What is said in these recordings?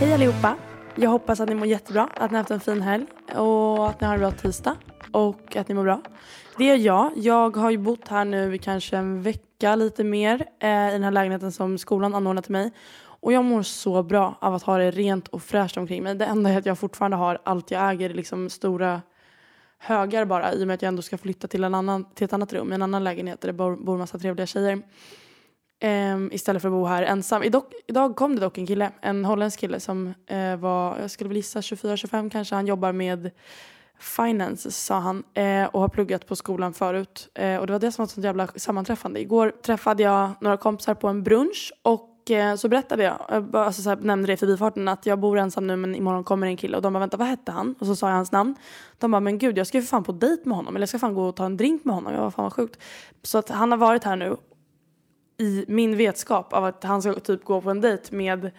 Hej allihopa! Jag hoppas att ni mår jättebra, att ni har haft en fin helg och att ni har en bra tisdag och att ni mår bra. Det är jag. Jag har ju bott här nu i kanske en vecka lite mer eh, i den här lägenheten som skolan anordnat till mig. Och jag mår så bra av att ha det rent och fräscht omkring mig. Det enda är att jag fortfarande har allt jag äger, liksom stora högar bara i och med att jag ändå ska flytta till, en annan, till ett annat rum, en annan lägenhet där det bor, bor massa trevliga tjejer. Um, istället för att bo här ensam. Idag, idag kom det dock en kille, en holländsk kille som uh, var, jag skulle väl gissa 24-25 kanske. Han jobbar med finance sa han uh, och har pluggat på skolan förut. Uh, och det var det som var ett sånt jävla sammanträffande. Igår träffade jag några kompisar på en brunch och så berättade jag, jag alltså, så här, nämnde det i förbifarten att jag bor ensam nu men imorgon kommer en kille och de bara vänta vad hette han? Och så sa jag hans namn. De bara men gud jag ska ju för fan på dejt med honom eller jag ska fan gå och ta en drink med honom. Jag var fan vad sjukt. Så att han har varit här nu i min vetskap av att han ska typ gå på en dejt med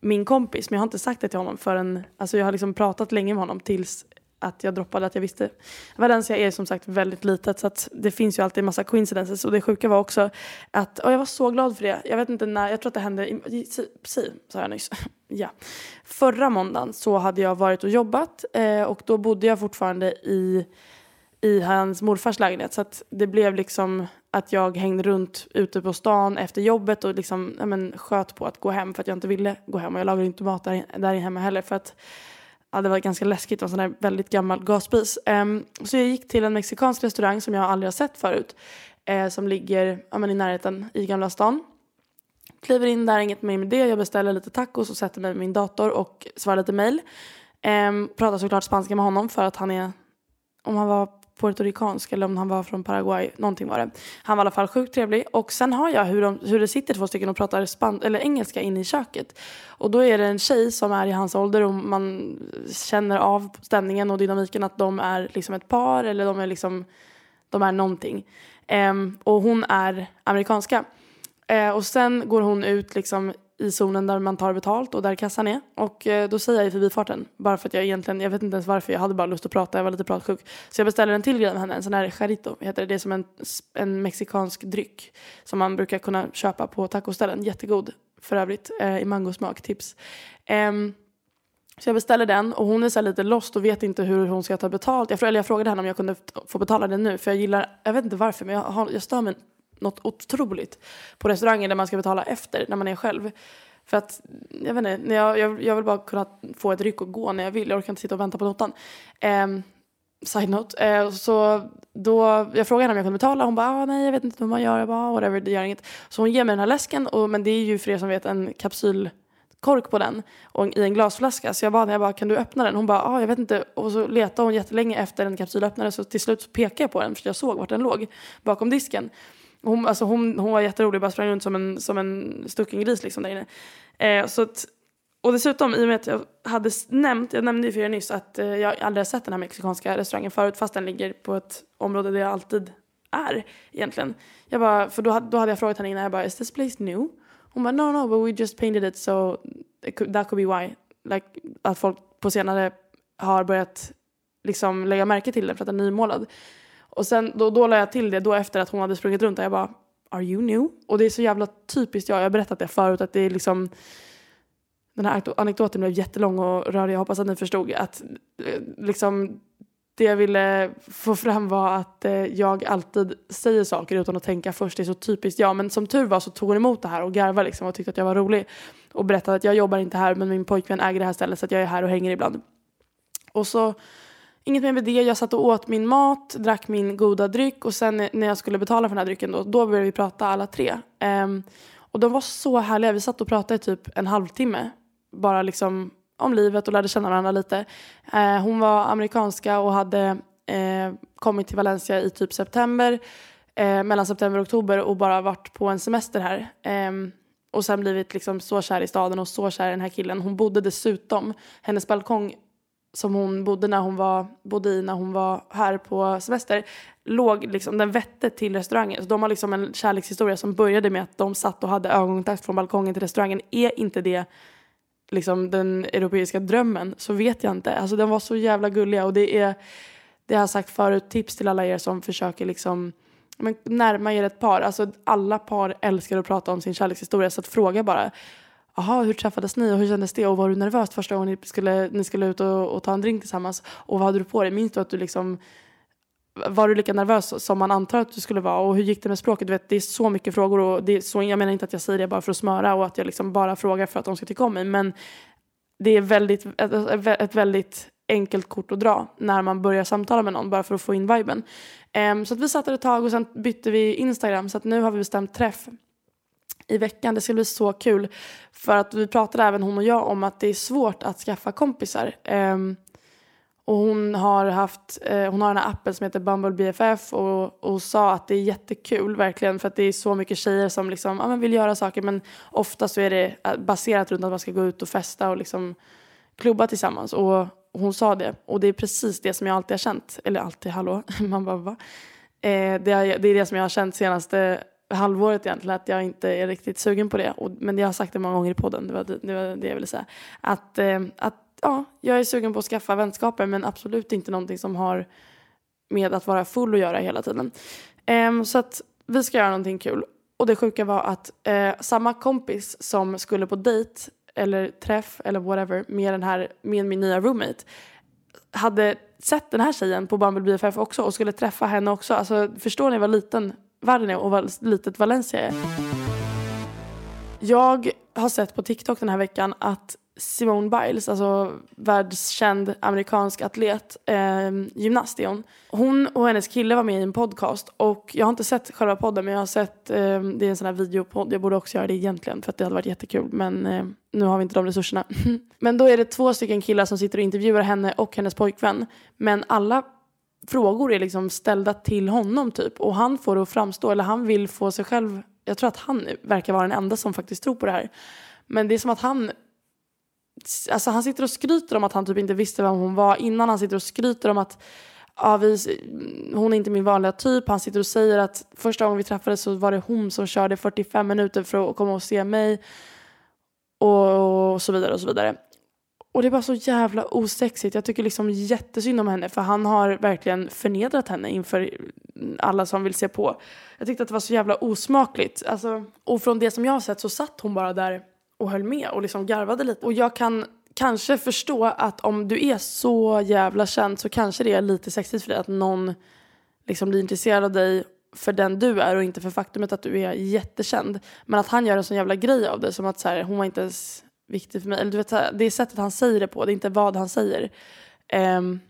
min kompis. Men jag har inte sagt det till honom förrän, alltså jag har liksom pratat länge med honom tills att jag droppade att jag visste. Valencia är som sagt väldigt litet så att det finns ju alltid en massa coincidences och det sjuka var också att, och jag var så glad för det. Jag vet inte när, jag tror att det hände, i, si, sa jag nyss. ja. Förra måndagen så hade jag varit och jobbat eh, och då bodde jag fortfarande i i hans morfars lägenhet. Så att det blev liksom att jag hängde runt ute på stan efter jobbet och liksom, ja, men, sköt på att gå hem för att jag inte ville gå hem. Och jag lagade inte mat där, där hemma heller för att ja, det var ganska läskigt. och en sån där väldigt gammal gasspis. Um, ehm, så jag gick till en mexikansk restaurang som jag aldrig har sett förut. Uh, som ligger ja, men, i närheten i Gamla stan. Kliver in där, inget mer med det. Jag beställer lite tacos och sätter mig vid min dator och svarar lite mejl. Um, pratar såklart spanska med honom för att han är, om han var puertoricansk eller om han var från Paraguay, någonting var det. Han var i alla fall sjukt trevlig och sen har jag hur, de, hur det sitter två stycken och pratar span eller engelska inne i köket. Och då är det en tjej som är i hans ålder och man känner av stämningen och dynamiken att de är liksom ett par eller de är liksom, de är någonting. Um, och hon är amerikanska. Uh, och sen går hon ut liksom i zonen där man tar betalt och där kassan är. Och eh, då säger jag i förbifarten, bara för att jag egentligen, jag vet inte ens varför, jag hade bara lust att prata, jag var lite pratsjuk. Så jag beställer en till grej med henne, en sån här charito heter det. Det är som en, en mexikansk dryck som man brukar kunna köpa på tacoställen. Jättegod för övrigt, eh, i mangosmak, tips. Um, så jag beställer den och hon är så lite lost och vet inte hur hon ska ta betalt. Jag, eller jag frågade henne om jag kunde få betala den nu för jag gillar, jag vet inte varför men jag, har, jag stör mig något otroligt på restauranger där man ska betala efter när man är själv. För att, jag vet inte, jag, jag, jag vill bara kunna få ett ryck och gå när jag vill. Jag orkar inte sitta och vänta på notan. Eh, side note. Eh, så då, jag frågade henne om jag kunde betala. Hon bara, ah, nej jag vet inte hur man gör. Jag bara, ah, whatever, det gör inget. Så hon ger mig den här läsken. Och, men det är ju för er som vet en kapsylkork på den och i en glasflaska. Så jag bad henne, jag bara, kan du öppna den? Hon bara, ah, jag vet inte. Och så letade hon jättelänge efter en kapsylöppnare så till slut så pekade jag på den för jag såg vart den låg bakom disken. Hon, alltså hon, hon var jätterolig, bara sprang runt som en, som en stucken gris liksom där inne. Eh, så att, och dessutom, i och med att jag hade nämnt, jag nämnde ju för er nyss att eh, jag aldrig har sett den här mexikanska restaurangen förut fast den ligger på ett område där jag alltid är egentligen. Jag bara, för då, då hade jag frågat henne innan, jag bara, is this place new? Hon bara no no but we just painted it so it could, that could be why. Like, att folk på senare har börjat liksom lägga märke till den för att den är nymålad. Och sen då, då la jag till det då efter att hon hade sprungit runt och jag bara are you new? Och det är så jävla typiskt jag, jag har berättat det förut att det är liksom den här anekdoten blev jättelång och rörig, jag hoppas att ni förstod att eh, liksom det jag ville få fram var att eh, jag alltid säger saker utan att tänka först. Det är så typiskt jag. Men som tur var så tog hon emot det här och garvade liksom och tyckte att jag var rolig. Och berättade att jag jobbar inte här men min pojkvän äger det här stället så att jag är här och hänger ibland. Och så Inget mer med det. Jag satt och åt min mat, drack min goda dryck och sen när jag skulle betala för den här drycken då, då började vi prata alla tre. Um, och de var så härliga. Vi satt och pratade i typ en halvtimme. Bara liksom om livet och lärde känna varandra lite. Uh, hon var amerikanska och hade uh, kommit till Valencia i typ september. Uh, mellan september och oktober och bara varit på en semester här. Um, och sen blivit liksom så kär i staden och så kär i den här killen. Hon bodde dessutom, hennes balkong som hon bodde, när hon var, bodde i när hon var här på semester låg liksom, den vette till restaurangen. Så de har liksom en kärlekshistoria som började med att de satt och hade ögonkontakt från balkongen till restaurangen. Är inte det liksom den europeiska drömmen så vet jag inte. Alltså de var så jävla gulliga och det är, det har jag sagt förut, tips till alla er som försöker liksom men närma er ett par. Alltså alla par älskar att prata om sin kärlekshistoria så att fråga bara aha, hur träffades ni och hur kändes det och var du nervös första gången ni skulle, ni skulle ut och, och, ta en drink tillsammans och vad hade du på dig? Minns du att du liksom var du lika nervös som man antar att du skulle vara och hur gick det med språket? Du vet, det är så mycket frågor och det är så, jag menar inte att jag säger det bara för att smöra och att jag liksom bara frågar för att de ska tycka om mig men det är väldigt, ett, ett väldigt enkelt kort att dra när man börjar samtala med någon bara för att få in viben. Um, så att vi satt där ett tag och sen bytte vi Instagram så att nu har vi bestämt träff i veckan. Det ska bli så kul. För att vi pratade även hon och jag om att det är svårt att skaffa kompisar. Um, och hon har haft, uh, hon har den här appen som heter Bumble BFF och, och sa att det är jättekul verkligen för att det är så mycket tjejer som liksom, ja, vill göra saker men ofta så är det eh, baserat runt att man ska gå ut och festa och liksom klubba tillsammans. Och hon sa det och det är precis det som jag alltid har känt. Eller alltid, hallå, man bara va? Eh, det, är, det är det som jag har känt senaste halvåret egentligen att jag inte är riktigt sugen på det. Och, men jag har sagt det många gånger i podden, det var det, det, var det jag ville säga. Att, eh, att ja, jag är sugen på att skaffa vänskaper men absolut inte någonting som har med att vara full att göra hela tiden. Eh, så att vi ska göra någonting kul. Och det sjuka var att eh, samma kompis som skulle på dejt eller träff eller whatever med, den här, med min nya roommate hade sett den här tjejen på Bumble BFF också och skulle träffa henne också. Alltså, förstår ni vad liten världen är och vad litet Valencia är. Jag har sett på TikTok den här veckan att Simone Biles, alltså världskänd amerikansk atlet, eh, gymnast är hon. Hon och hennes kille var med i en podcast och jag har inte sett själva podden men jag har sett, eh, det är en sån här videopodd, jag borde också göra det egentligen för att det hade varit jättekul men eh, nu har vi inte de resurserna. men då är det två stycken killar som sitter och intervjuar henne och hennes pojkvän men alla frågor är liksom ställda till honom typ. Och han får det att framstå, eller han vill få sig själv, jag tror att han verkar vara den enda som faktiskt tror på det här. Men det är som att han, alltså han sitter och skryter om att han typ inte visste vem hon var innan. Han sitter och skryter om att ja, vi, hon är inte min vanliga typ. Han sitter och säger att första gången vi träffades så var det hon som körde 45 minuter för att komma och se mig. Och så vidare och så vidare. Och det är bara så jävla osexigt. Jag tycker liksom jättesynd om henne för han har verkligen förnedrat henne inför alla som vill se på. Jag tyckte att det var så jävla osmakligt. Alltså, och från det som jag har sett så satt hon bara där och höll med och liksom garvade lite. Och jag kan kanske förstå att om du är så jävla känd så kanske det är lite sexigt för dig att någon liksom blir intresserad av dig för den du är och inte för faktumet att du är jättekänd. Men att han gör en sån jävla grej av det som att så här, hon var inte ens viktig för mig. Eller du vet, det är sättet han säger det på, det är inte vad han säger. Um,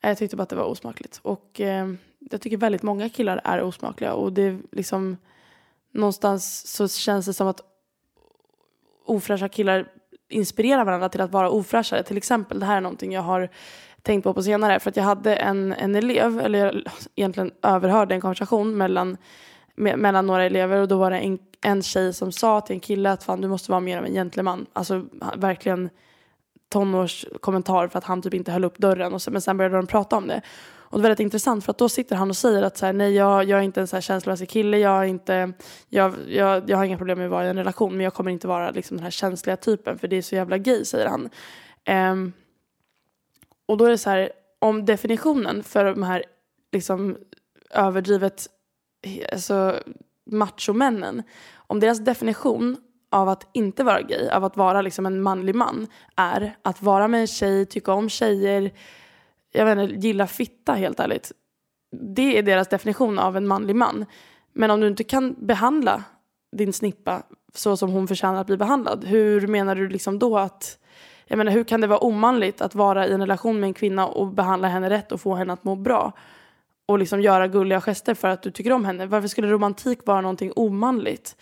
jag tyckte bara att det var osmakligt. Och um, jag tycker väldigt många killar är osmakliga. Och det är liksom någonstans så känns det som att ofräscha killar inspirerar varandra till att vara ofräschare. Till exempel, det här är någonting jag har tänkt på på senare. För att jag hade en, en elev, eller jag egentligen överhörde en konversation mellan, me, mellan några elever och då var det en en tjej som sa till en kille att fan du måste vara mer av en gentleman. Alltså verkligen tonårskommentar för att han typ inte höll upp dörren. Och så, men sen började de prata om det. Och det var rätt intressant för att då sitter han och säger att så här, nej jag, jag är inte en så här känslomässig kille, jag, är inte, jag, jag, jag har inga problem med att vara i en relation men jag kommer inte vara liksom, den här känsliga typen för det är så jävla gay säger han. Um, och då är det så här, om definitionen för de här liksom överdrivet alltså, machomännen, om deras definition av att inte vara gay, av att vara liksom en manlig man, är att vara med en tjej, tycka om tjejer, jag vet inte, gilla fitta helt ärligt. Det är deras definition av en manlig man. Men om du inte kan behandla din snippa så som hon förtjänar att bli behandlad, hur menar du liksom då att jag menar, hur kan det vara omanligt att vara i en relation med en kvinna och behandla henne rätt och få henne att må bra? Och liksom göra gulliga gester för att du tycker om henne. Varför skulle romantik vara någonting omanligt?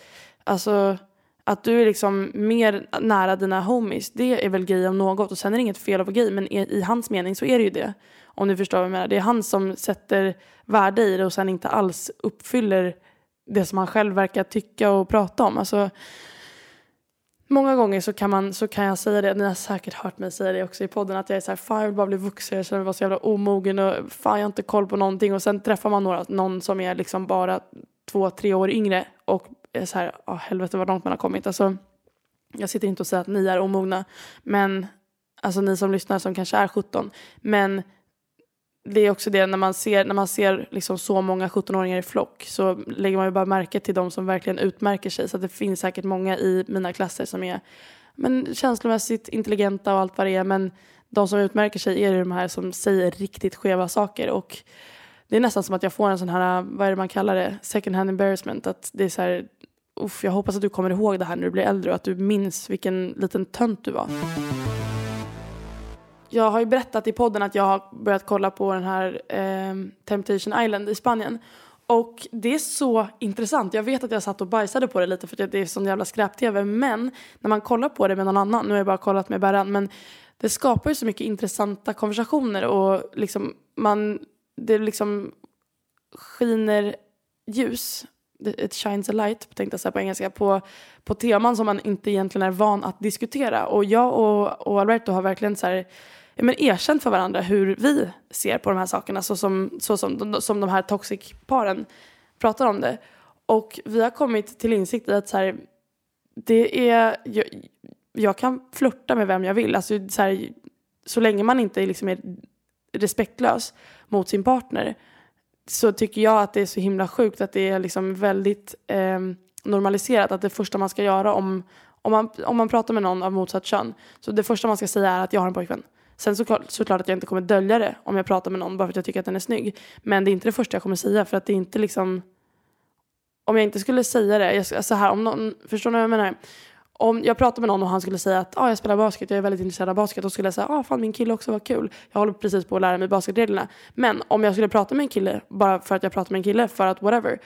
Alltså, att du är liksom mer nära dina homies, det är väl gay om något. Och sen är det inget fel att vara gay, men i hans mening så är det ju det. Om du förstår vad jag menar. Det är han som sätter värde i det och sen inte alls uppfyller det som han själv verkar tycka och prata om. Alltså, Många gånger så kan, man, så kan jag säga det, ni har säkert hört mig säga det också i podden, att jag är så här, fan jag vill bara bli vuxen, jag känner mig så jävla omogen och fan jag har inte koll på någonting och sen träffar man några, någon som är liksom bara två, tre år yngre och är så här, oh, helvete vad långt man har kommit. Alltså, jag sitter inte och säger att ni är omogna, men alltså ni som lyssnar som kanske är 17, men det är också det när man ser, när man ser liksom så många 17-åringar i flock så lägger man ju bara märke till de som verkligen utmärker sig. Så det finns säkert många i mina klasser som är men, känslomässigt intelligenta och allt vad det är. Men de som utmärker sig är de här som säger riktigt skeva saker. Och det är nästan som att jag får en sån här, vad är det man kallar det, second hand embarrassment. Att det är så här, uff, jag hoppas att du kommer ihåg det här när du blir äldre och att du minns vilken liten tönt du var jag har ju berättat i podden att jag har börjat kolla på den här eh, Temptation Island i Spanien. Och det är så intressant. Jag vet att jag satt och bajsade på det lite för att det är sån jävla skräp-tv. Men när man kollar på det med någon annan, nu har jag bara kollat med Berran, men det skapar ju så mycket intressanta konversationer och liksom man, det liksom skiner ljus it shines a light, tänkte jag säga på engelska, på, på teman som man inte egentligen är van att diskutera. Och jag och, och Alberto har verkligen så här, men erkänt för varandra hur vi ser på de här sakerna så som, så som, som de här toxic-paren pratar om det. Och vi har kommit till insikt i att så här, det är, jag, jag, kan flirta med vem jag vill. Alltså, så, här, så länge man inte liksom är respektlös mot sin partner så tycker jag att det är så himla sjukt att det är liksom väldigt eh, normaliserat att det första man ska göra om, om, man, om man pratar med någon av motsatt kön så det första man ska säga är att jag har en pojkvän. Sen såklart, såklart att jag inte kommer dölja det om jag pratar med någon bara för att jag tycker att den är snygg. Men det är inte det första jag kommer säga för att det är inte liksom... Om jag inte skulle säga det, jag, så här, om någon, förstår ni vad jag menar? Om jag pratar med någon och han skulle säga att ah, jag spelar basket, jag är väldigt intresserad av basket. Då skulle jag säga ah, fan min kille också var kul. Jag håller precis på att lära mig basketreglerna. Men om jag skulle prata med en kille bara för att jag pratar med en kille, för att whatever.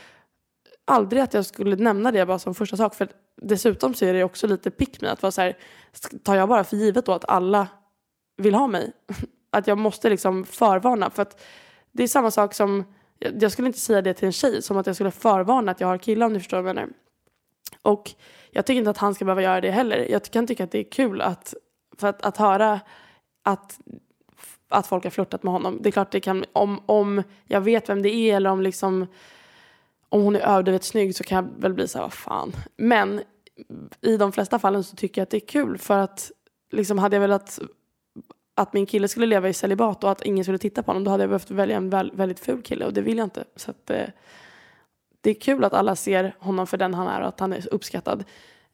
Aldrig att jag skulle nämna det bara som första sak. För dessutom så är det också lite pick me att vara så här, tar jag bara för givet då att alla vill ha mig. Att jag måste liksom förvarna. För att det är samma sak som, jag skulle inte säga det till en tjej som att jag skulle förvarna att jag har killar om ni förstår vad jag menar. Och jag tycker inte att han ska behöva göra det heller. Jag kan tycka att det är kul att, för att, att höra att, att folk har flörtat med honom. Det är klart det kan, om, om jag vet vem det är eller om liksom om hon är överdrivet snygg så kan jag väl bli så här, vad fan. Men i de flesta fallen så tycker jag att det är kul för att liksom hade jag velat att min kille skulle leva i celibat och att ingen skulle titta på honom då hade jag behövt välja en väldigt ful kille och det vill jag inte. Så att, eh, det är kul att alla ser honom för den han är och att han är uppskattad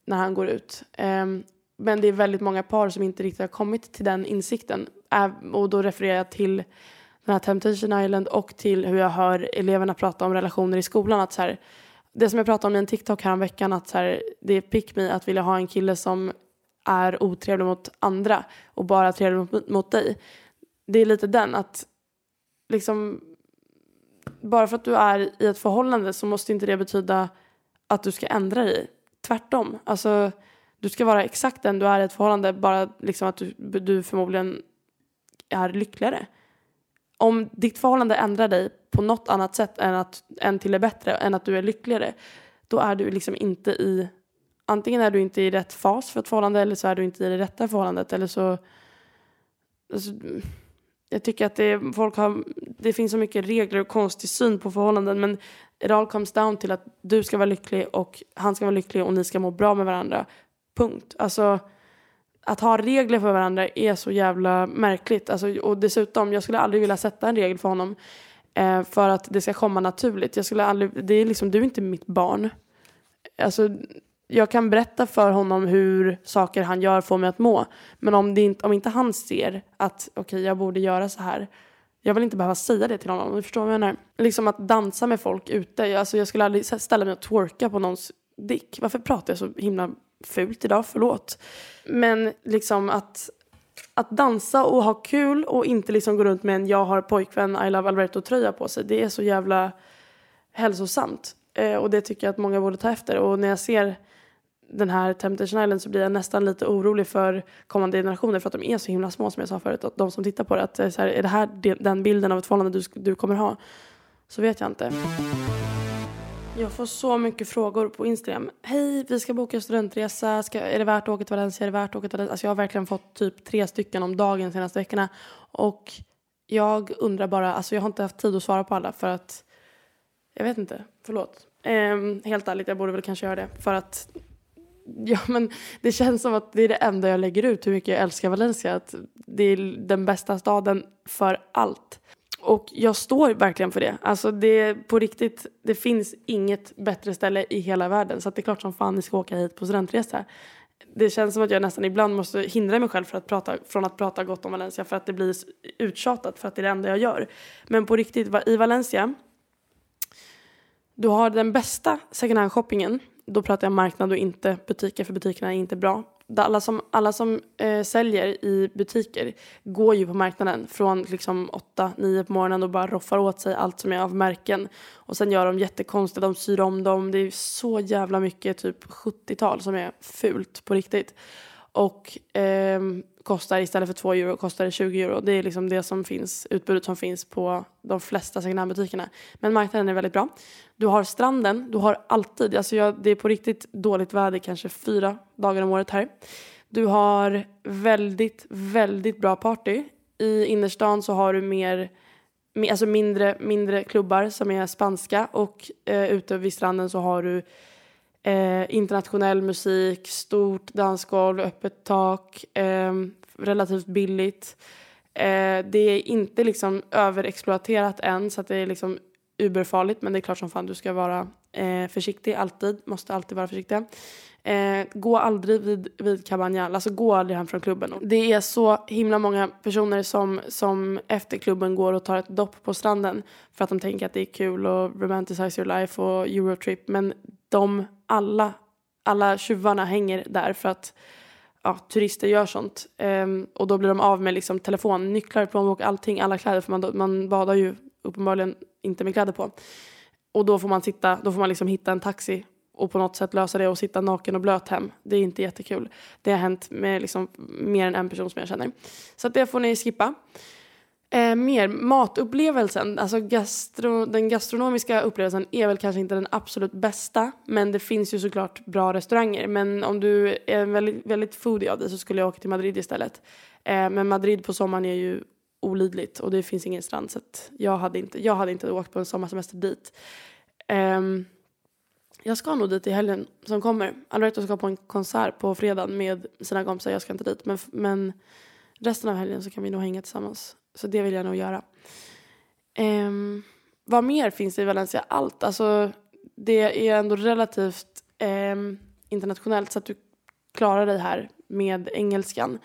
när han går ut. Eh, men det är väldigt många par som inte riktigt har kommit till den insikten. Och då refererar jag till den här Temptation Island och till hur jag hör eleverna prata om relationer i skolan. Att så här, det som jag pratade om i en TikTok häromveckan, att så här, det är pick me att vilja ha en kille som är otrevlig mot andra och bara trevlig mot, mot dig. Det är lite den att liksom bara för att du är i ett förhållande så måste inte det betyda att du ska ändra dig. Tvärtom. Alltså, du ska vara exakt den du är i ett förhållande bara liksom att du, du förmodligen är lyckligare. Om ditt förhållande ändrar dig på något annat sätt än, att, än till det bättre, än att du är lyckligare, då är du liksom inte i antingen är du inte i rätt fas för ett förhållande eller så är du inte i det rätta förhållandet eller så alltså, jag tycker att det, folk har, det finns så mycket regler och konstig syn på förhållanden men it all comes down till att du ska vara lycklig och han ska vara lycklig och ni ska må bra med varandra. Punkt. Alltså att ha regler för varandra är så jävla märkligt. Alltså, och dessutom, jag skulle aldrig vilja sätta en regel för honom eh, för att det ska komma naturligt. Jag skulle aldrig, det är liksom, du är inte mitt barn. Alltså, jag kan berätta för honom hur saker han gör får mig att må. Men om, det inte, om inte han ser att okej, okay, jag borde göra så här. Jag vill inte behöva säga det till honom. Du förstår vad jag menar? Liksom att dansa med folk ute. Alltså, jag skulle aldrig ställa mig och twerka på någons dick. Varför pratar jag så himla fult idag? Förlåt. Men liksom att, att dansa och ha kul och inte liksom gå runt med en jag har pojkvän I love Alberto-tröja på sig. Det är så jävla hälsosamt. Eh, och det tycker jag att många borde ta efter. Och när jag ser den här Temptation Island så blir jag nästan lite orolig för kommande generationer för att de är så himla små som jag sa förut. Att de som tittar på det, att så här, är det här den bilden av ett förhållande du, du kommer ha? Så vet jag inte. Jag får så mycket frågor på Instagram. Hej, vi ska boka studentresa. Ska, är det värt att åka till Valencia? Är det värt att åka till Valencia? Alltså jag har verkligen fått typ tre stycken om dagen de senaste veckorna. Och jag undrar bara, alltså jag har inte haft tid att svara på alla för att jag vet inte, förlåt. Ehm, helt ärligt, jag borde väl kanske göra det för att Ja, men det känns som att det är det enda jag lägger ut, hur mycket jag älskar Valencia. Att det är den bästa staden för allt. Och jag står verkligen för det. Alltså det på riktigt, det finns inget bättre ställe i hela världen. Så det är klart som fan ni ska åka hit på studentresa. Det känns som att jag nästan ibland måste hindra mig själv för att prata, från att prata gott om Valencia för att det blir uttjatat för att det är det enda jag gör. Men på riktigt, i Valencia, du har den bästa second hand shoppingen då pratar jag marknad och inte butiker för butikerna är inte bra. Alla som, alla som eh, säljer i butiker går ju på marknaden från liksom 8-9 på morgonen och bara roffar åt sig allt som är av märken. Och sen gör de jättekonstigt, de syr om dem. Det är så jävla mycket typ 70-tal som är fult på riktigt. Och eh, kostar istället för 2 euro kostar det 20 euro. Det är liksom det som finns, utbudet som finns på de flesta second butikerna Men marknaden är väldigt bra. Du har stranden, du har alltid, alltså jag, det är på riktigt dåligt väder kanske fyra dagar om året här. Du har väldigt, väldigt bra party. I innerstan så har du mer alltså mindre, mindre klubbar som är spanska och eh, ute vid stranden så har du eh, internationell musik, stort dansgolv, öppet tak, eh, relativt billigt. Eh, det är inte liksom överexploaterat än så att det är liksom uberfarligt men det är klart som fan du ska vara eh, försiktig alltid, måste alltid vara försiktig. Eh, gå aldrig vid, vid Cabañal, alltså gå aldrig hem från klubben. Det är så himla många personer som, som efter klubben går och tar ett dopp på stranden för att de tänker att det är kul och romanticize your life och Eurotrip men de alla, alla tjuvarna hänger där för att ja, turister gör sånt. Um, och då blir de av med liksom telefon, nycklar, plånbok, allting, alla kläder för man, man badar ju uppenbarligen inte med kläder på. Och då får man sitta, då får man liksom hitta en taxi och på något sätt lösa det och sitta naken och blöt hem. Det är inte jättekul. Det har hänt med liksom mer än en person som jag känner. Så det får ni skippa. Eh, mer matupplevelsen, alltså gastro, den gastronomiska upplevelsen är väl kanske inte den absolut bästa men det finns ju såklart bra restauranger. Men om du är väldigt, väldigt foodie av dig så skulle jag åka till Madrid istället. Eh, men Madrid på sommaren är ju olidligt och det finns ingen strand så jag, hade inte, jag hade inte åkt på en sommarsemester dit. Eh, jag ska nog dit i helgen som kommer. Alberto ska på en konsert på fredag med sina kompisar, jag ska inte dit men, men resten av helgen så kan vi nog hänga tillsammans. Så det vill jag nog göra. Um, vad mer finns det i Valencia? Allt. Alltså, det är ändå relativt um, internationellt så att du klarar dig här med engelskan.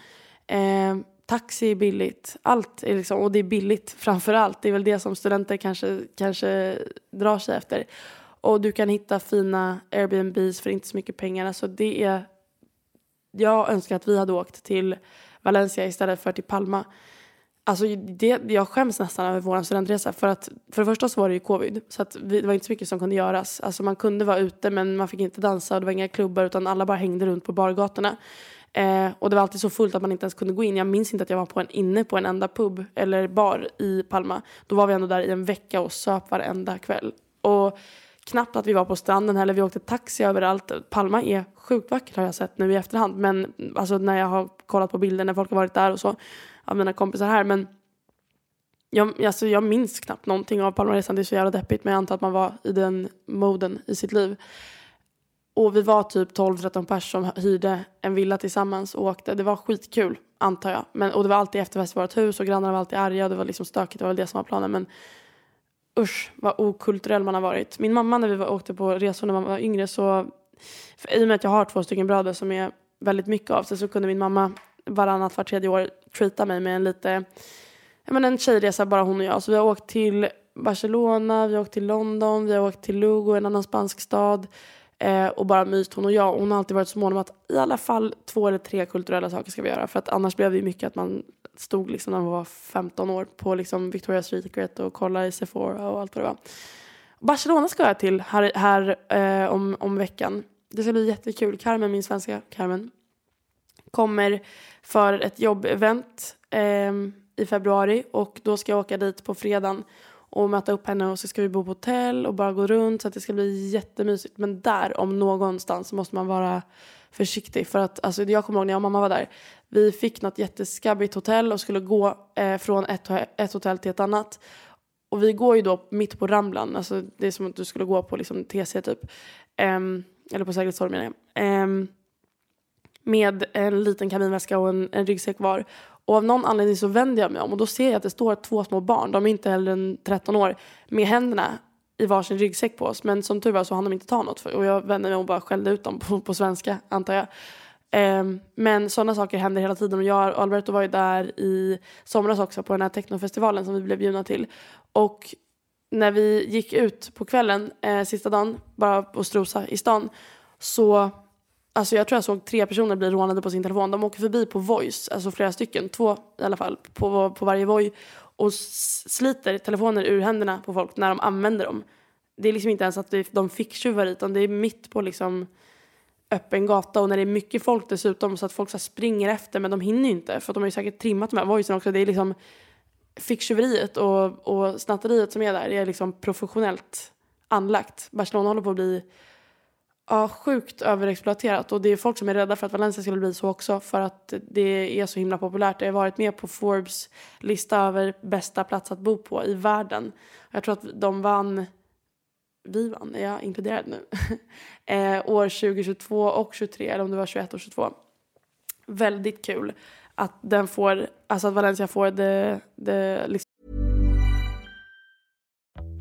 Um, taxi är billigt. Allt är liksom, och det är billigt framför allt. Det är väl det som studenter kanske, kanske drar sig efter. Och du kan hitta fina Airbnbs för inte så mycket pengar. Alltså det är... Jag önskar att vi hade åkt till Valencia istället för till Palma. Alltså det, jag skäms nästan över vår studentresa för att för det första så var det ju covid så att vi, det var inte så mycket som kunde göras. Alltså man kunde vara ute men man fick inte dansa och det var inga klubbar utan alla bara hängde runt på bargatorna. Eh, och det var alltid så fullt att man inte ens kunde gå in. Jag minns inte att jag var på en, inne på en enda pub eller bar i Palma. Då var vi ändå där i en vecka och söp varenda kväll. Och knappt att vi var på stranden heller. Vi åkte taxi överallt. Palma är sjukt vackert har jag sett nu i efterhand. Men alltså när jag har kollat på bilder när folk har varit där och så av mina kompisar här. Men jag, alltså jag minns knappt någonting av Palmaresan, det är så jävla deppigt men jag antar att man var i den moden i sitt liv. Och vi var typ 12-13 pers som hyrde en villa tillsammans och åkte. Det var skitkul, antar jag. Men, och det var alltid efterfest i vårt hus och grannarna var alltid arga och det var liksom stökigt, det var väl det som var planen. Men usch vad okulturell man har varit. Min mamma när vi var, åkte på resor när man var yngre så, för, i och med att jag har två stycken bröder som är väldigt mycket av sig så kunde min mamma varannat, var tredje år treata mig med en lite, ja men en tjejresa bara hon och jag. Så vi har åkt till Barcelona, vi har åkt till London, vi har åkt till Lugo, en annan spansk stad. Eh, och bara myst hon och jag. Hon har alltid varit så mån om att i alla fall två eller tre kulturella saker ska vi göra. För att annars blev det ju mycket att man stod liksom när man var 15 år på liksom Victoria's Secret och kollade i Sephora och allt vad det var. Barcelona ska jag till här, här eh, om, om veckan. Det ska bli jättekul. Carmen, min svenska Carmen, kommer för ett jobbevent eh, i februari och då ska jag åka dit på fredagen och möta upp henne och så ska vi bo på hotell och bara gå runt så att det ska bli jättemysigt. Men där om någonstans måste man vara försiktig för att alltså, jag kommer ihåg när jag och mamma var där. Vi fick något jätteskabbigt hotell och skulle gå eh, från ett, ett hotell till ett annat. Och vi går ju då mitt på Ramblan, alltså det är som att du skulle gå på liksom TC typ. Um, eller på Sergels torg menar jag. Um, med en liten kabinväska och en, en ryggsäck var. Och av någon anledning så vänder jag mig om och då ser jag att det står två små barn, de är inte heller än 13 år, med händerna i varsin ryggsäck på oss. Men som tur var så hann de inte ta något för, och jag vände mig och bara skällde ut dem på, på svenska antar jag. Um, men sådana saker händer hela tiden och jag och Alberto var ju där i somras också på den här technofestivalen som vi blev bjudna till. Och när vi gick ut på kvällen, eh, sista dagen, bara och strosa i stan, så Alltså jag tror jag såg tre personer bli rånade på sin telefon. De åker förbi på Voice, alltså flera stycken, två i alla fall, på, på varje Voi och sliter telefoner ur händerna på folk när de använder dem. Det är liksom inte ens att de fick tjuvar utan det är mitt på liksom öppen gata och när det är mycket folk dessutom så att folk så springer efter men de hinner ju inte för att de har ju säkert trimmat de här voicen också. Det är liksom ficktjuveriet och, och snatteriet som är där är liksom professionellt anlagt. Barcelona håller på att bli ja, sjukt överexploaterat och det är folk som är rädda för att Valencia skulle bli så också för att det är så himla populärt. Det har varit med på Forbes lista över bästa plats att bo på i världen. Jag tror att de vann vi vann, är jag inkluderad nu? eh, år 2022 och 2023, eller om det var 21 och 22. Väldigt kul att den får, alltså att Valencia får det, det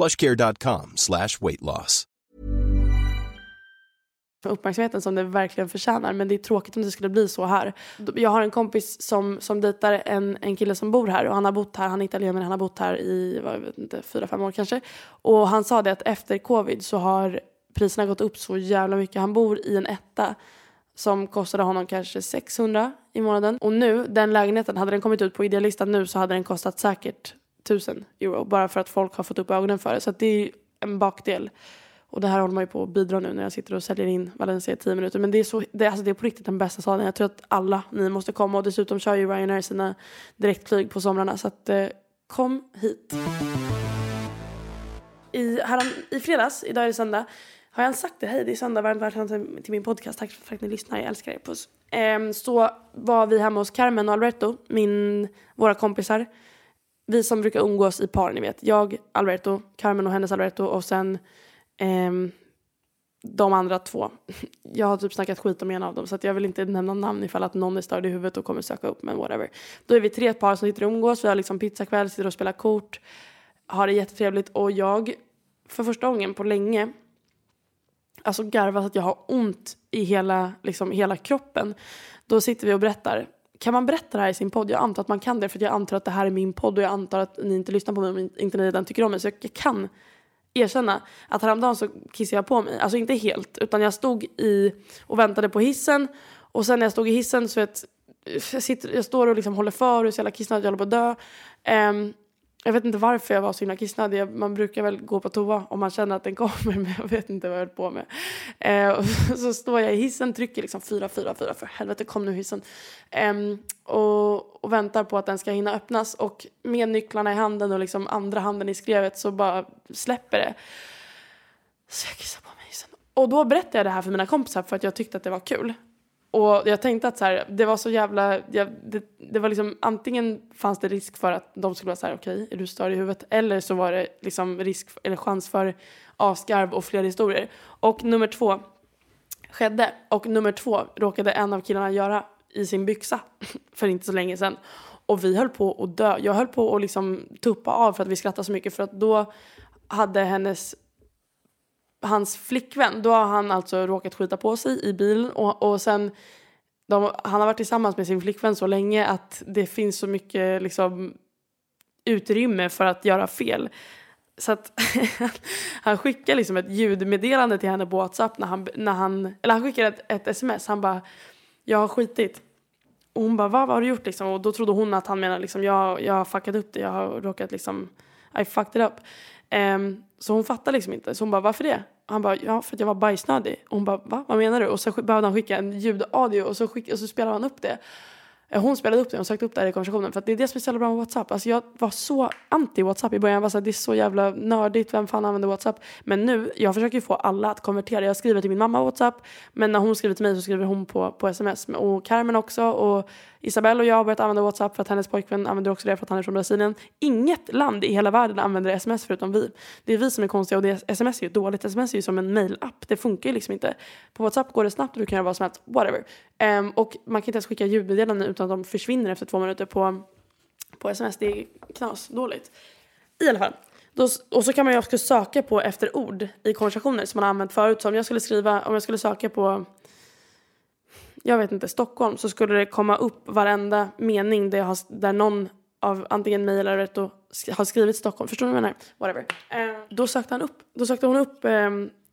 plushcare.com slash weight loss. uppmärksamheten som det verkligen förtjänar. Men det är tråkigt om det skulle bli så här. Jag har en kompis som, som dejtar en, en kille som bor här och han har bott här, han är italienare, han har bott här i, jag vet inte, fyra, fem år kanske. Och han sa det att efter covid så har priserna gått upp så jävla mycket. Han bor i en etta som kostade honom kanske 600 i månaden. Och nu, den lägenheten, hade den kommit ut på idealistan nu så hade den kostat säkert tusen euro. Bara för att folk har fått upp ögonen för det. Så det är en bakdel. Och det här håller man ju på att bidra nu när jag sitter och säljer in Valencia i tio minuter. Men det är, så, det, alltså det är på riktigt den bästa staden. Jag tror att alla ni måste komma. Och dessutom kör ju Ryanair sina direktflyg på somrarna. Så att, eh, kom hit. I, här, I fredags, idag är det söndag. Har jag ens sagt det? Hej, det är söndag. Varmt välkomna till min podcast. Tack för att ni lyssnar. Jag älskar er. Puss. Eh, så var vi hemma hos Carmen och Alberto, min, våra kompisar. Vi som brukar umgås i par, ni vet. Jag, Alberto, Carmen och hennes Alberto och sen eh, de andra två. Jag har typ snackat skit om en av dem så jag vill inte nämna namn ifall att någon är störd i huvudet och kommer söka upp men whatever. Då är vi tre par som sitter och umgås, vi har liksom pizzakväll, sitter och spelar kort. har det jättetrevligt och jag för första gången på länge alltså garvar så att jag har ont i hela, liksom, hela kroppen. Då sitter vi och berättar. Kan man berätta det här i sin podd? Jag antar att man kan det för jag antar att det här är min podd och jag antar att ni inte lyssnar på mig om inte ni redan tycker om mig. Så jag kan erkänna att häromdagen så kissade jag på mig. Alltså inte helt, utan jag stod i och väntade på hissen och sen när jag stod i hissen så vet, jag, sitter, jag står och liksom håller för och är så jävla kissnödig, jag håller på att dö. Um, jag vet inte varför jag var så himla kissnödig. Man brukar väl gå på toa om man känner att den kommer, men jag vet inte vad jag höll på med. Eh, så står jag i hissen, trycker liksom fyra, fyra, fyra, för helvete kom nu hissen. Eh, och, och, väntar på att den ska hinna öppnas och med nycklarna i handen och liksom andra handen i skrevet så bara släpper det. Så jag kissar på mig hissen. Och då berättade jag det här för mina kompisar för att jag tyckte att det var kul. Och jag tänkte att så här, det var så jävla, jag, det, det, var liksom antingen fanns det risk för att de skulle vara så här okej, okay, är du störd i huvudet? Eller så var det liksom risk eller chans för avskarv och fler historier. Och nummer två skedde. Och nummer två råkade en av killarna göra i sin byxa för inte så länge sedan. Och vi höll på att dö. Jag höll på att liksom tuppa av för att vi skrattade så mycket för att då hade hennes hans flickvän, då har han alltså råkat skita på sig i bilen och, och sen de, han har varit tillsammans med sin flickvän så länge att det finns så mycket liksom, utrymme för att göra fel. Så att han skickar liksom ett ljudmeddelande till henne på Whatsapp när han, när han eller han skickar ett, ett sms. Han bara, jag har skitit. Och hon bara, vad, vad har du gjort liksom? Och då trodde hon att han menade liksom, jag, jag har fuckat upp det, jag har råkat liksom, I fucked it up. Um, så hon fattar liksom inte. Så hon bara, varför det? Han bara, ja för att jag var bajsnödig. Och hon bara, va? Vad menar du? Och så behövde han skicka en ljudaudio och så, skick, och så spelade han upp det. Hon spelade upp det och sökte upp det här i konversationen. För att det är det som är så jävla bra med WhatsApp. Alltså jag var så anti WhatsApp i början. Jag var så här, det är så jävla nördigt. Vem fan använder WhatsApp? Men nu, jag försöker få alla att konvertera. Jag skriver till min mamma WhatsApp. Men när hon skriver till mig så skriver hon på, på sms. Och Carmen också. Och Isabelle och jag har börjat använda WhatsApp för att hennes pojkvän använder också det för att han är från Brasilien. Inget land i hela världen använder sms förutom vi. Det är vi som är konstiga och det, sms är ju dåligt. Sms är ju som en mailapp. Det funkar ju liksom inte. På WhatsApp går det snabbt och du kan göra vad som helst. Whatever. Um, och man kan inte ens skicka ljudmeddelanden utan att de försvinner efter två minuter på, på sms. Det är knas dåligt. I alla fall. Då, och så kan man ju också söka på efter ord i konversationer som man har använt förut. Så om jag skulle skriva, om jag skulle söka på jag vet inte, Stockholm så skulle det komma upp varenda mening där, jag har, där någon av antingen mig eller Retto har skrivit Stockholm. Förstår ni vad jag menar? Whatever. Eh, då sökte han upp, då sökte hon upp eh,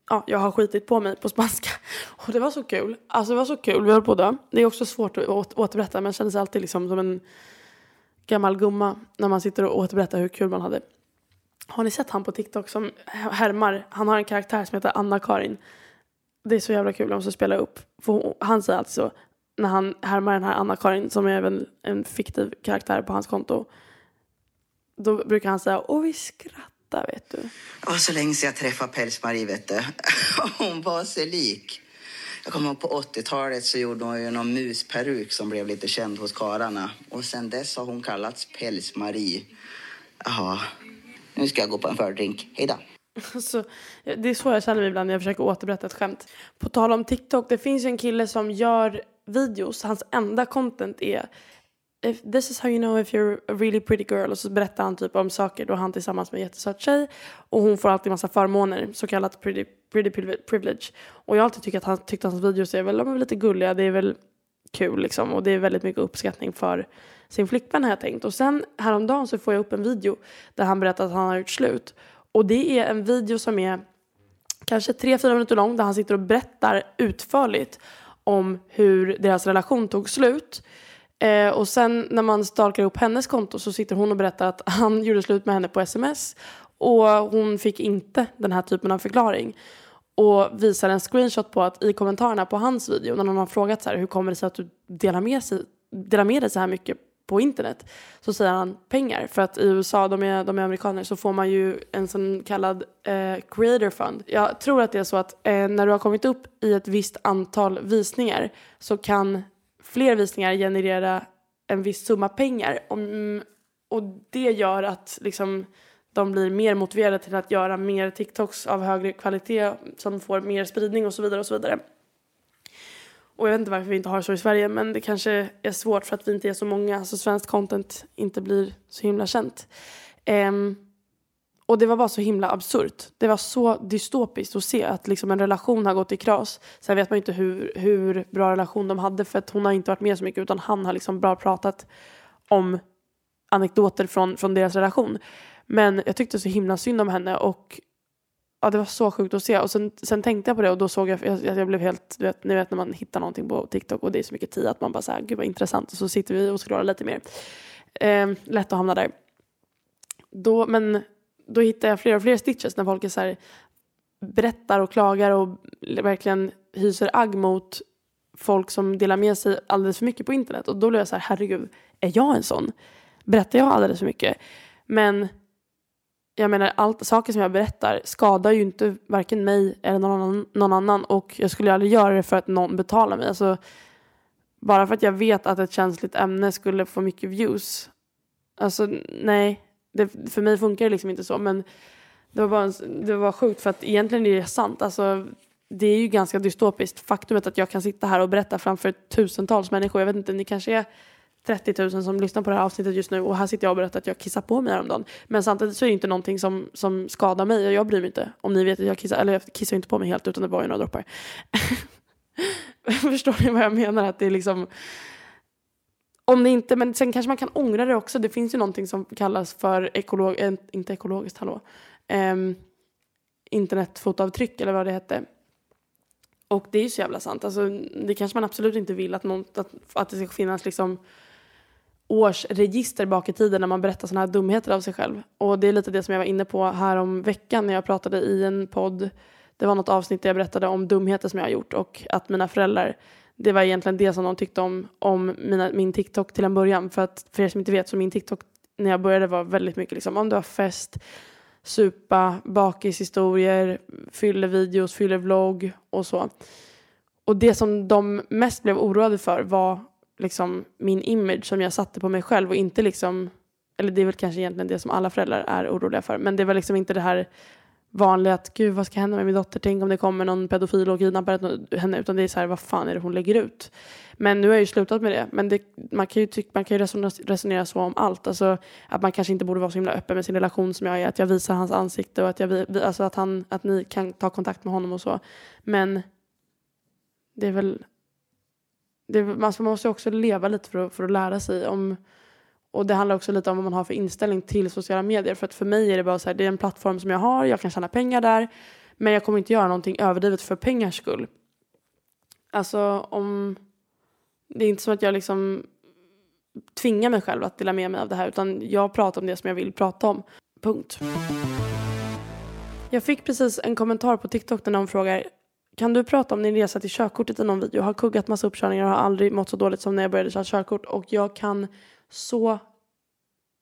ja, jag har skitit på mig på spanska. Och det var så kul. Alltså det var så kul, vi höll på att dö. Det är också svårt att återberätta men kändes alltid liksom som en gammal gumma när man sitter och återberättar hur kul man hade. Har ni sett han på TikTok som härmar? Han har en karaktär som heter Anna-Karin. Det är så jävla kul, jag måste spela upp. För han säger alltså så, när han härmar den här Anna-Karin som är även en fiktiv karaktär på hans konto. Då brukar han säga, och vi skrattar vet du. Det var så länge sedan jag träffade Päls-Marie vet du. Hon var så lik. Jag kommer ihåg på 80-talet så gjorde hon ju någon musperuk som blev lite känd hos kararna. Och sen dess har hon kallats Päls-Marie. Jaha, nu ska jag gå på en fördrink. Hej då. Så, det är så jag känner mig ibland när jag försöker återberätta ett skämt. På tal om TikTok, det finns ju en kille som gör videos. Hans enda content är If this is how you know if you're a really pretty girl. Och så berättar han typ om saker. Då han tillsammans med en jättesöt tjej. Och hon får alltid massa förmåner. Så kallat pretty, pretty privilege. Och jag har alltid tyckt att han tyckte att hans videos är väl, är lite gulliga. Det är väl kul liksom. Och det är väldigt mycket uppskattning för sin flickvän har jag tänkt. Och sen häromdagen så får jag upp en video där han berättar att han har gjort slut. Och det är en video som är kanske 3-4 minuter lång där han sitter och berättar utförligt om hur deras relation tog slut. Eh, och sen när man stalkar upp hennes konto så sitter hon och berättar att han gjorde slut med henne på sms och hon fick inte den här typen av förklaring. Och visar en screenshot på att i kommentarerna på hans video när någon har frågat så här, hur kommer det sig att du delar med, sig, delar med dig så här mycket på internet så säger han pengar. För att i USA, de är, de är amerikaner, så får man ju en sån kallad eh, creator fund. Jag tror att det är så att eh, när du har kommit upp i ett visst antal visningar så kan fler visningar generera en viss summa pengar. Och, och det gör att liksom, de blir mer motiverade till att göra mer TikToks av högre kvalitet som får mer spridning och så vidare och så vidare. Och jag vet inte varför vi inte har så i Sverige men det kanske är svårt för att vi inte är så många så svenskt content inte blir så himla känt. Um, och det var bara så himla absurt. Det var så dystopiskt att se att liksom en relation har gått i kras. Sen vet man inte hur, hur bra relation de hade för att hon har inte varit med så mycket utan han har liksom bara pratat om anekdoter från, från deras relation. Men jag tyckte så himla synd om henne och ja, det var så sjukt att se. Och sen, sen tänkte jag på det och då såg jag, jag, jag blev helt, du vet, ni vet när man hittar någonting på TikTok och det är så mycket tid att man bara såhär, gud vad intressant. Och så sitter vi och scrollar lite mer. Eh, lätt att hamna där. Då, men då hittar jag fler och fler stitches när folk är så här, berättar och klagar och verkligen hyser agg mot folk som delar med sig alldeles för mycket på internet. Och då blev jag så här, herregud, är jag en sån? Berättar jag alldeles för mycket? Men jag menar, allt, saker som jag berättar skadar ju inte varken mig eller någon annan, någon annan och jag skulle aldrig göra det för att någon betalar mig. Alltså, bara för att jag vet att ett känsligt ämne skulle få mycket views. Alltså nej, det, för mig funkar det liksom inte så. Men det var, bara en, det var sjukt för att egentligen är det sant. Alltså, det är ju ganska dystopiskt. Faktumet att jag kan sitta här och berätta framför tusentals människor. Jag vet inte, ni kanske är 30 000 som lyssnar på det här avsnittet just nu och här sitter jag och berättar att jag kissar på mig häromdagen. Men samtidigt så är det inte någonting som, som skadar mig och jag bryr mig inte. Om ni vet att jag kissar, eller jag kissar inte på mig helt utan det var ju några droppar. Förstår ni vad jag menar? Att det är liksom om det inte, men sen kanske man kan ångra det också. Det finns ju någonting som kallas för ekolog, äh, inte ekologiskt, hallå, um, internetfotavtryck eller vad det hette. Och det är ju så jävla sant. Alltså, det kanske man absolut inte vill att, någon, att, att det ska finnas liksom årsregister bak i tiden när man berättar sådana här dumheter av sig själv. Och det är lite det som jag var inne på här om veckan när jag pratade i en podd. Det var något avsnitt där jag berättade om dumheter som jag har gjort och att mina föräldrar det var egentligen det som de tyckte om, om mina, min TikTok till en början. För att för er som inte vet så min TikTok när jag började var väldigt mycket liksom om du har fest, supa, bakishistorier, fyllevideos, fyllevlogg och så. Och det som de mest blev oroade för var liksom min image som jag satte på mig själv och inte liksom, eller det är väl kanske egentligen det som alla föräldrar är oroliga för, men det var liksom inte det här vanliga att gud vad ska hända med min dotter, tänk om det kommer någon pedofil och kidnappar henne, utan det är så här vad fan är det hon lägger ut? Men nu har jag ju slutat med det, men det, man kan ju, tyck, man kan ju resonera, resonera så om allt, alltså att man kanske inte borde vara så himla öppen med sin relation som jag är, att jag visar hans ansikte och att, jag, alltså att, han, att ni kan ta kontakt med honom och så. Men det är väl, det, alltså man måste också leva lite för att, för att lära sig om och det handlar också lite om vad man har för inställning till sociala medier. För att för mig är det bara så här, det är en plattform som jag har, jag kan tjäna pengar där. Men jag kommer inte göra någonting överdrivet för pengars skull. Alltså om... Det är inte som att jag liksom tvingar mig själv att dela med mig av det här. Utan jag pratar om det som jag vill prata om. Punkt. Jag fick precis en kommentar på TikTok där någon frågar kan du prata om din resa till körkortet i någon video? Jag har kuggat massa uppkörningar och har aldrig mått så dåligt som när jag började köra körkort. Och jag kan så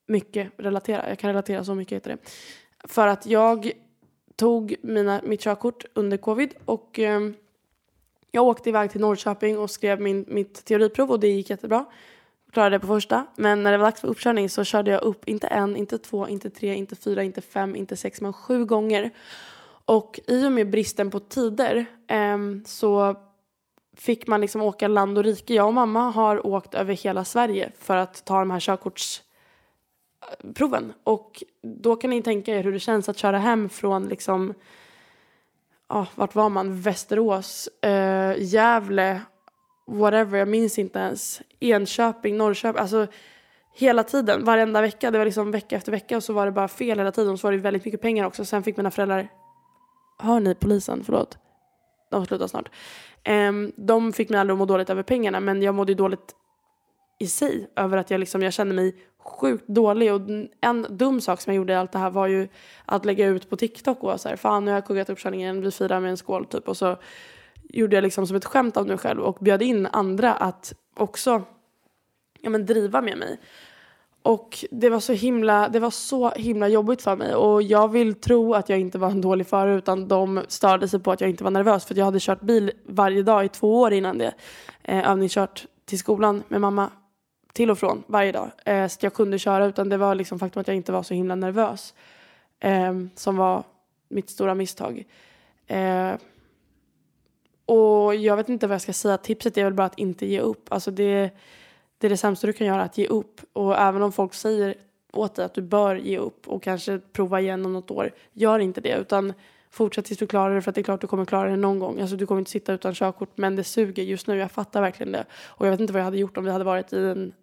mycket relatera. Jag kan relatera så mycket till det. För att jag tog mina, mitt körkort under covid och eh, jag åkte iväg till Norrköping och skrev min, mitt teoriprov och det gick jättebra. Klarade det på första. Men när det var dags för uppkörning så körde jag upp inte en, inte två, inte tre, inte fyra, inte fem, inte sex, men sju gånger. Och i och med bristen på tider eh, så fick man liksom åka land och rike. Jag och mamma har åkt över hela Sverige för att ta de här körkortsproven. Och då kan ni tänka er hur det känns att köra hem från liksom, ja, vart var man? Västerås, eh, Gävle, whatever, jag minns inte ens. Enköping, Norrköping, alltså hela tiden, varenda vecka. Det var liksom vecka efter vecka och så var det bara fel hela tiden. Och så var det väldigt mycket pengar också. Sen fick mina föräldrar, hör ni polisen, förlåt, de slutar snart. Um, de fick mig aldrig att må dåligt över pengarna men jag mådde ju dåligt i sig över att jag, liksom, jag kände mig sjukt dålig. Och en dum sak som jag gjorde i allt det här var ju att lägga ut på TikTok och så här, fan nu har jag kuggat uppkörningen, vi firar med en skål typ. Och så gjorde jag liksom som ett skämt av mig själv och bjöd in andra att också ja, men driva med mig. Och det var så himla, det var så himla jobbigt för mig och jag vill tro att jag inte var en dålig förare utan de störde sig på att jag inte var nervös för jag hade kört bil varje dag i två år innan det. Eh, övningskört till skolan med mamma till och från varje dag. Eh, så jag kunde köra utan det var liksom faktum att jag inte var så himla nervös. Eh, som var mitt stora misstag. Eh, och jag vet inte vad jag ska säga. Tipset är väl bara att inte ge upp. Alltså det det är det sämsta du kan göra, att ge upp. Och även om folk säger åt dig att du bör ge upp och kanske prova igen om något år. Gör inte det utan fortsätt tills du klarar det för att det är klart du kommer klara det någon gång. Alltså du kommer inte sitta utan körkort men det suger just nu. Jag fattar verkligen det. Och jag vet inte vad jag hade gjort om vi hade varit i en,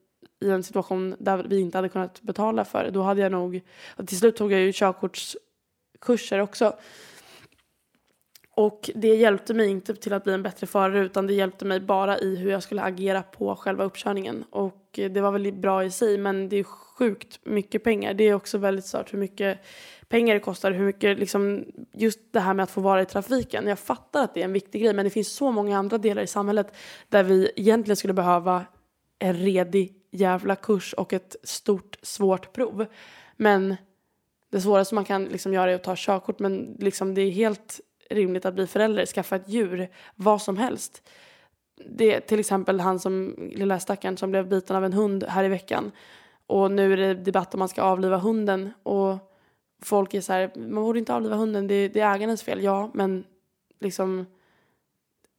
i en situation där vi inte hade kunnat betala för det. Då hade jag nog, till slut tog jag ju körkortskurser också. Och det hjälpte mig inte till att bli en bättre förare utan det hjälpte mig bara i hur jag skulle agera på själva uppkörningen. Och det var väl bra i sig men det är sjukt mycket pengar. Det är också väldigt stört hur mycket pengar det kostar, hur mycket liksom just det här med att få vara i trafiken. Jag fattar att det är en viktig grej men det finns så många andra delar i samhället där vi egentligen skulle behöva en redig jävla kurs och ett stort svårt prov. Men det svåraste man kan liksom göra är att ta körkort men liksom det är helt rimligt att bli förälder, skaffa ett djur, vad som helst. Det är till exempel han som, lilla stackaren som blev biten av en hund här i veckan. Och nu är det debatt om man ska avliva hunden. Och folk är så här, man borde inte avliva hunden, det, det är ägarens fel. Ja, men liksom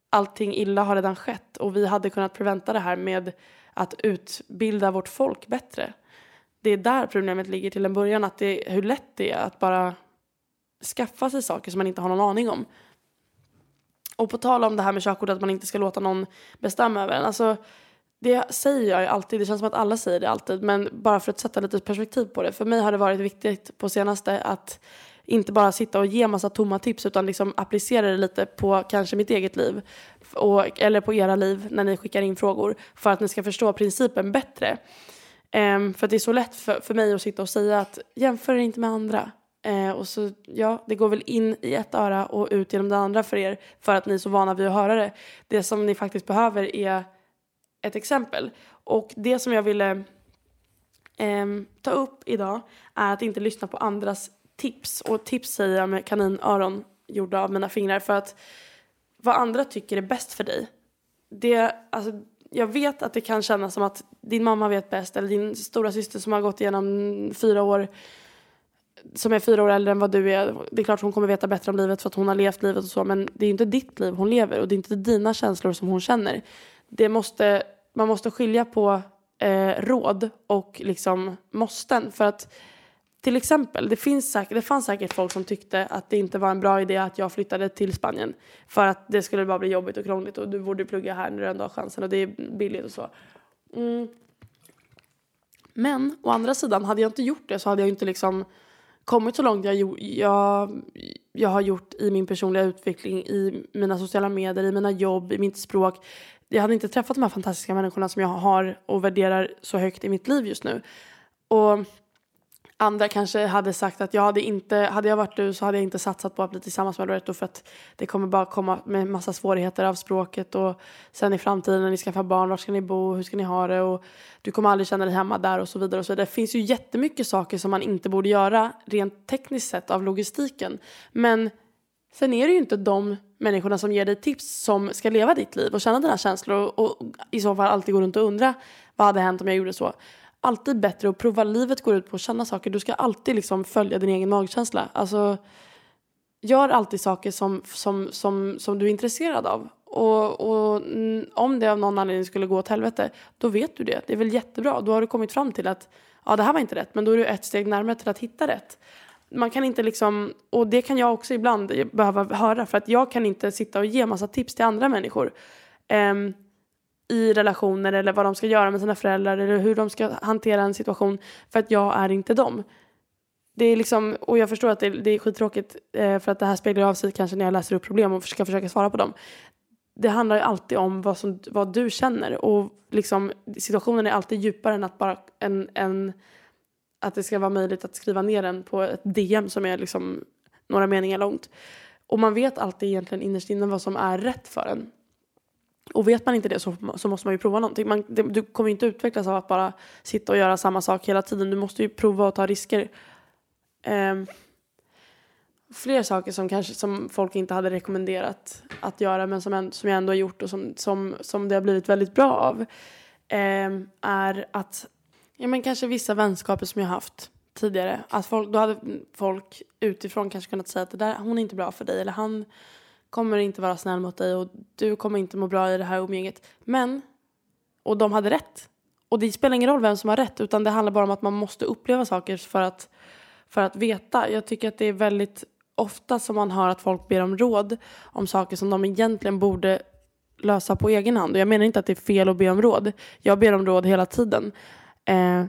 allting illa har redan skett. Och vi hade kunnat preventa det här med att utbilda vårt folk bättre. Det är där problemet ligger till en början, att det, hur lätt det är att bara skaffa sig saker som man inte har någon aning om. Och på tal om det här med körkort, att man inte ska låta någon bestämma över en. Alltså, det säger jag ju alltid, det känns som att alla säger det alltid, men bara för att sätta lite perspektiv på det. För mig har det varit viktigt på senaste att inte bara sitta och ge massa tomma tips utan liksom applicera det lite på kanske mitt eget liv och, eller på era liv när ni skickar in frågor för att ni ska förstå principen bättre. Um, för det är så lätt för, för mig att sitta och säga att jämför inte med andra. Eh, och så, ja, det går väl in i ett öra och ut genom det andra för er för att ni är så vana vid att höra det. Det som ni faktiskt behöver är ett exempel. Och det som jag ville eh, ta upp idag är att inte lyssna på andras tips. Och tips säger jag med kaninöron gjorda av mina fingrar för att vad andra tycker är bäst för dig. Det, alltså, jag vet att det kan kännas som att din mamma vet bäst eller din stora syster som har gått igenom fyra år som är fyra år äldre än vad du är. Det är klart hon kommer veta bättre om livet för att hon har levt livet och så. Men det är inte ditt liv hon lever och det är inte dina känslor som hon känner. Det måste, man måste skilja på eh, råd och liksom måsten. För att till exempel, det, finns säkert, det fanns säkert folk som tyckte att det inte var en bra idé att jag flyttade till Spanien. För att det skulle bara bli jobbigt och krångligt och du borde plugga här när du ändå har chansen och det är billigt och så. Mm. Men å andra sidan, hade jag inte gjort det så hade jag inte liksom kommit så långt jag, jag, jag har gjort i min personliga utveckling, i mina sociala medier, i mina jobb, i mitt språk. Jag hade inte träffat de här fantastiska människorna som jag har och värderar så högt i mitt liv just nu. Och Andra kanske hade sagt att jag hade inte, hade jag varit du så hade jag inte satsat på att bli tillsammans med Loretto för att det kommer bara komma med massa svårigheter av språket och sen i framtiden när ni skaffar barn, var ska ni bo, hur ska ni ha det och du kommer aldrig känna dig hemma där och så vidare och så vidare. Det finns ju jättemycket saker som man inte borde göra rent tekniskt sett av logistiken. Men sen är det ju inte de människorna som ger dig tips som ska leva ditt liv och känna dina känslor och, och i så fall alltid gå runt och undra vad hade hänt om jag gjorde så alltid bättre att prova. Livet går ut på att känna saker. Du ska alltid liksom följa din egen magkänsla. Alltså, gör alltid saker som, som, som, som du är intresserad av. Och, och om det av någon anledning skulle gå åt helvete, då vet du det. Det är väl jättebra. Då har du kommit fram till att ja, det här var inte rätt, men då är du ett steg närmare till att hitta rätt. Man kan inte liksom, och det kan jag också ibland behöva höra, för att jag kan inte sitta och ge massa tips till andra människor. Um, i relationer eller vad de ska göra med sina föräldrar eller hur de ska hantera en situation för att jag är inte dem. Det är liksom, och jag förstår att det, det är skittråkigt eh, för att det här speglar av sig kanske när jag läser upp problem och ska försöka svara på dem. Det handlar ju alltid om vad, som, vad du känner och liksom, situationen är alltid djupare än att bara en, en, att det ska vara möjligt att skriva ner den på ett DM som är liksom några meningar långt. Och man vet alltid egentligen innerst inne vad som är rätt för en. Och vet man inte det så, så måste man ju prova någonting. Man, det, du kommer inte utvecklas av att bara sitta och göra samma sak hela tiden. Du måste ju prova och ta risker. Um, fler saker som, kanske, som folk inte hade rekommenderat att göra men som, som jag ändå har gjort och som, som, som det har blivit väldigt bra av um, är att ja, men kanske vissa vänskaper som jag haft tidigare. Att folk, då hade folk utifrån kanske kunnat säga att det där, hon är inte bra för dig eller han kommer inte vara snäll mot dig och du kommer inte må bra i det här umgänget. Men, och de hade rätt. Och det spelar ingen roll vem som har rätt utan det handlar bara om att man måste uppleva saker för att, för att veta. Jag tycker att det är väldigt ofta som man hör att folk ber om råd om saker som de egentligen borde lösa på egen hand. Och jag menar inte att det är fel att be om råd. Jag ber om råd hela tiden. Eh,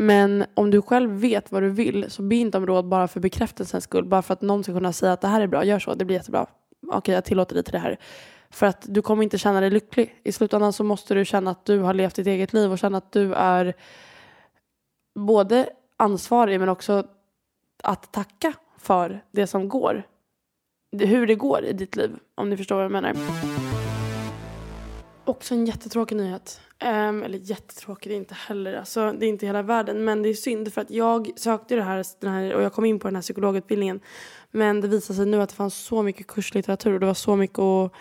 men om du själv vet vad du vill så be inte om råd bara för bekräftelsens skull. Bara för att någon ska kunna säga att det här är bra, gör så, det blir jättebra. Okej, jag tillåter dig till det här. För att du kommer inte känna dig lycklig. I slutändan så måste du känna att du har levt ditt eget liv och känna att du är både ansvarig men också att tacka för det som går. Hur det går i ditt liv, om ni förstår vad jag menar. Också en jättetråkig nyhet. Um, eller jättetråkig, det är inte heller. Alltså, det är inte hela världen. Men det är synd för att jag sökte det här, den här och jag kom in på den här psykologutbildningen. Men det visade sig nu att det fanns så mycket kurslitteratur och det var så mycket att,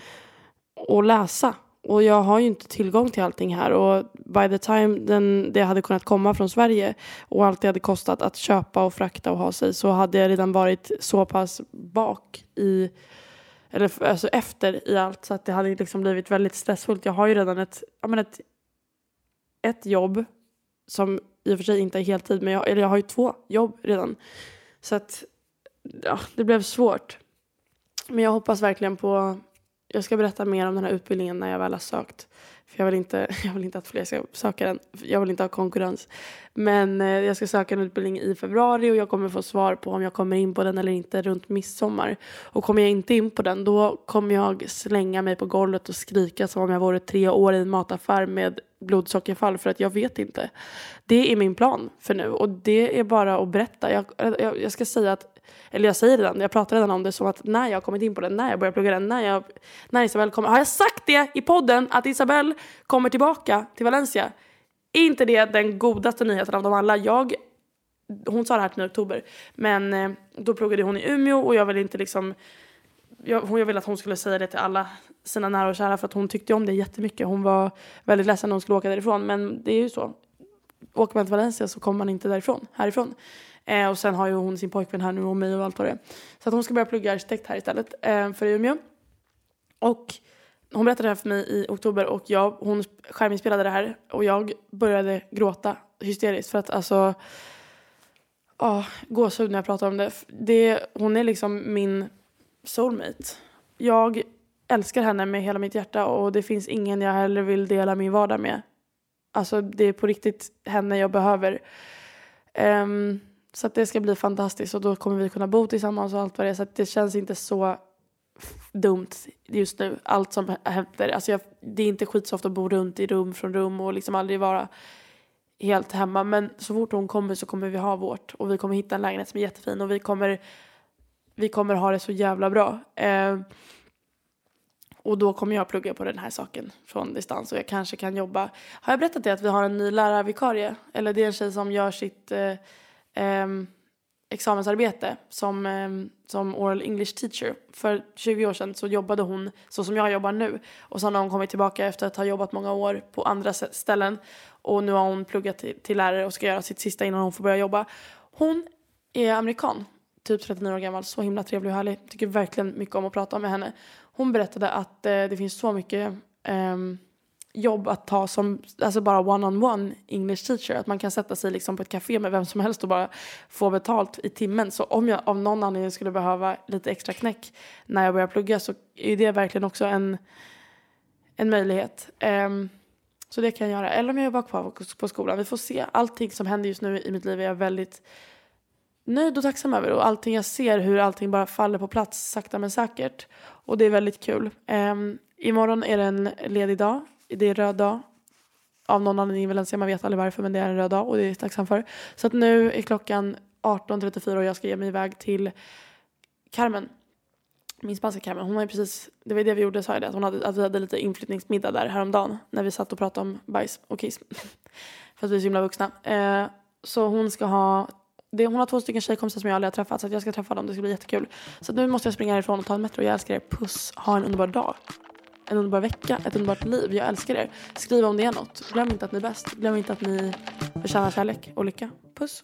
att läsa. Och jag har ju inte tillgång till allting här. Och by the time den, det hade kunnat komma från Sverige och allt det hade kostat att köpa och frakta och ha sig så hade jag redan varit så pass bak i eller alltså efter i allt så att det hade liksom blivit väldigt stressfullt. Jag har ju redan ett, jag menar ett, ett jobb som i och för sig inte är heltid men jag, eller jag har ju två jobb redan. Så att ja, det blev svårt. Men jag hoppas verkligen på jag ska berätta mer om den här utbildningen när jag väl har sökt. För jag vill inte, jag vill inte att fler ska söka den. Jag vill inte ha konkurrens. Men eh, jag ska söka en utbildning i februari och jag kommer få svar på om jag kommer in på den eller inte runt midsommar. Och kommer jag inte in på den då kommer jag slänga mig på golvet och skrika som om jag vore tre år i en mataffär med blodsockerfall för att jag vet inte. Det är min plan för nu och det är bara att berätta. Jag, jag, jag ska säga att eller jag säger redan, jag pratar redan om det som att när jag har kommit in på den, när jag börjar plugga den, när, jag, när Isabel kommer. Har jag sagt det i podden att Isabel kommer tillbaka till Valencia? Är inte det den godaste nyheten av dem alla? Jag, hon sa det här till mig i oktober, men eh, då pluggade hon i Umeå och jag vill inte liksom jag, jag ville att hon skulle säga det till alla sina nära och kära för att hon tyckte om det jättemycket. Hon var väldigt ledsen när hon skulle åka därifrån men det är ju så. Åker man till Valencia så kommer man inte därifrån, härifrån. Eh, och sen har ju hon sin pojkvän här nu och mig och allt vad det. Så att hon ska börja plugga arkitekt här istället eh, för Umeå. Och hon berättade det här för mig i oktober och jag, hon skärminspelade det här och jag började gråta hysteriskt för att alltså Ja, gåshud när jag pratar om det. det. Hon är liksom min soulmate. Jag älskar henne med hela mitt hjärta och det finns ingen jag hellre vill dela min vardag med. Alltså det är på riktigt henne jag behöver. Um, så att det ska bli fantastiskt och då kommer vi kunna bo tillsammans och allt vad det är. Så att det känns inte så dumt just nu, allt som händer. Alltså jag, det är inte skitsoft att bo runt i rum från rum och liksom aldrig vara helt hemma. Men så fort hon kommer så kommer vi ha vårt och vi kommer hitta en lägenhet som är jättefin och vi kommer, vi kommer ha det så jävla bra. Eh, och då kommer jag plugga på den här saken från distans och jag kanske kan jobba. Har jag berättat det att vi har en ny lärarvikarie? Eller det är en tjej som gör sitt eh, eh, examensarbete som, eh, som oral English teacher. För 20 år sedan så jobbade hon så som jag jobbar nu. Och sen har hon kommit tillbaka efter att ha jobbat många år på andra ställen. Och nu har hon pluggat till, till lärare och ska göra sitt sista innan hon får börja jobba. Hon är amerikan, typ 39 år gammal, så himla trevlig och härlig. Tycker verkligen mycket om att prata med henne. Hon berättade att eh, det finns så mycket um, jobb att ta som alltså bara one-on-one English teacher. Att man kan sätta sig liksom på ett café med vem som helst och bara få betalt i timmen. Så om jag av någon anledning skulle behöva lite extra knäck när jag börjar plugga så är det verkligen också en, en möjlighet. Um, så det kan jag göra. Eller om jag jobbar kvar på skolan. Vi får se. Allting som händer just nu i mitt liv är jag väldigt nöjd och tacksam över. Och allting jag ser hur allting bara faller på plats sakta men säkert. Och det är väldigt kul. Um, imorgon är det en ledig dag det är röd dag. Av någon anledning i Valencia, man vet aldrig varför men det är en röd dag och det är jag tacksam för. Så att nu är klockan 18.34 och jag ska ge mig iväg till Carmen. Min spanska Carmen, hon har ju precis, det var det vi gjorde sa jag det, att, hon hade, att vi hade lite inflyttningsmiddag där häromdagen när vi satt och pratade om bajs och kiss. för att vi är så himla vuxna. Eh, så hon ska ha det, hon har två stycken tjejkompisar som jag aldrig har träffat så jag ska träffa dem, det ska bli jättekul. Så nu måste jag springa härifrån och ta en metro. Jag älskar er, puss, ha en underbar dag en underbar vecka, ett underbart liv. Jag älskar er. Skriv om det är något. Glöm inte att ni är bäst. Glöm inte att ni förtjänar kärlek och lycka. Puss.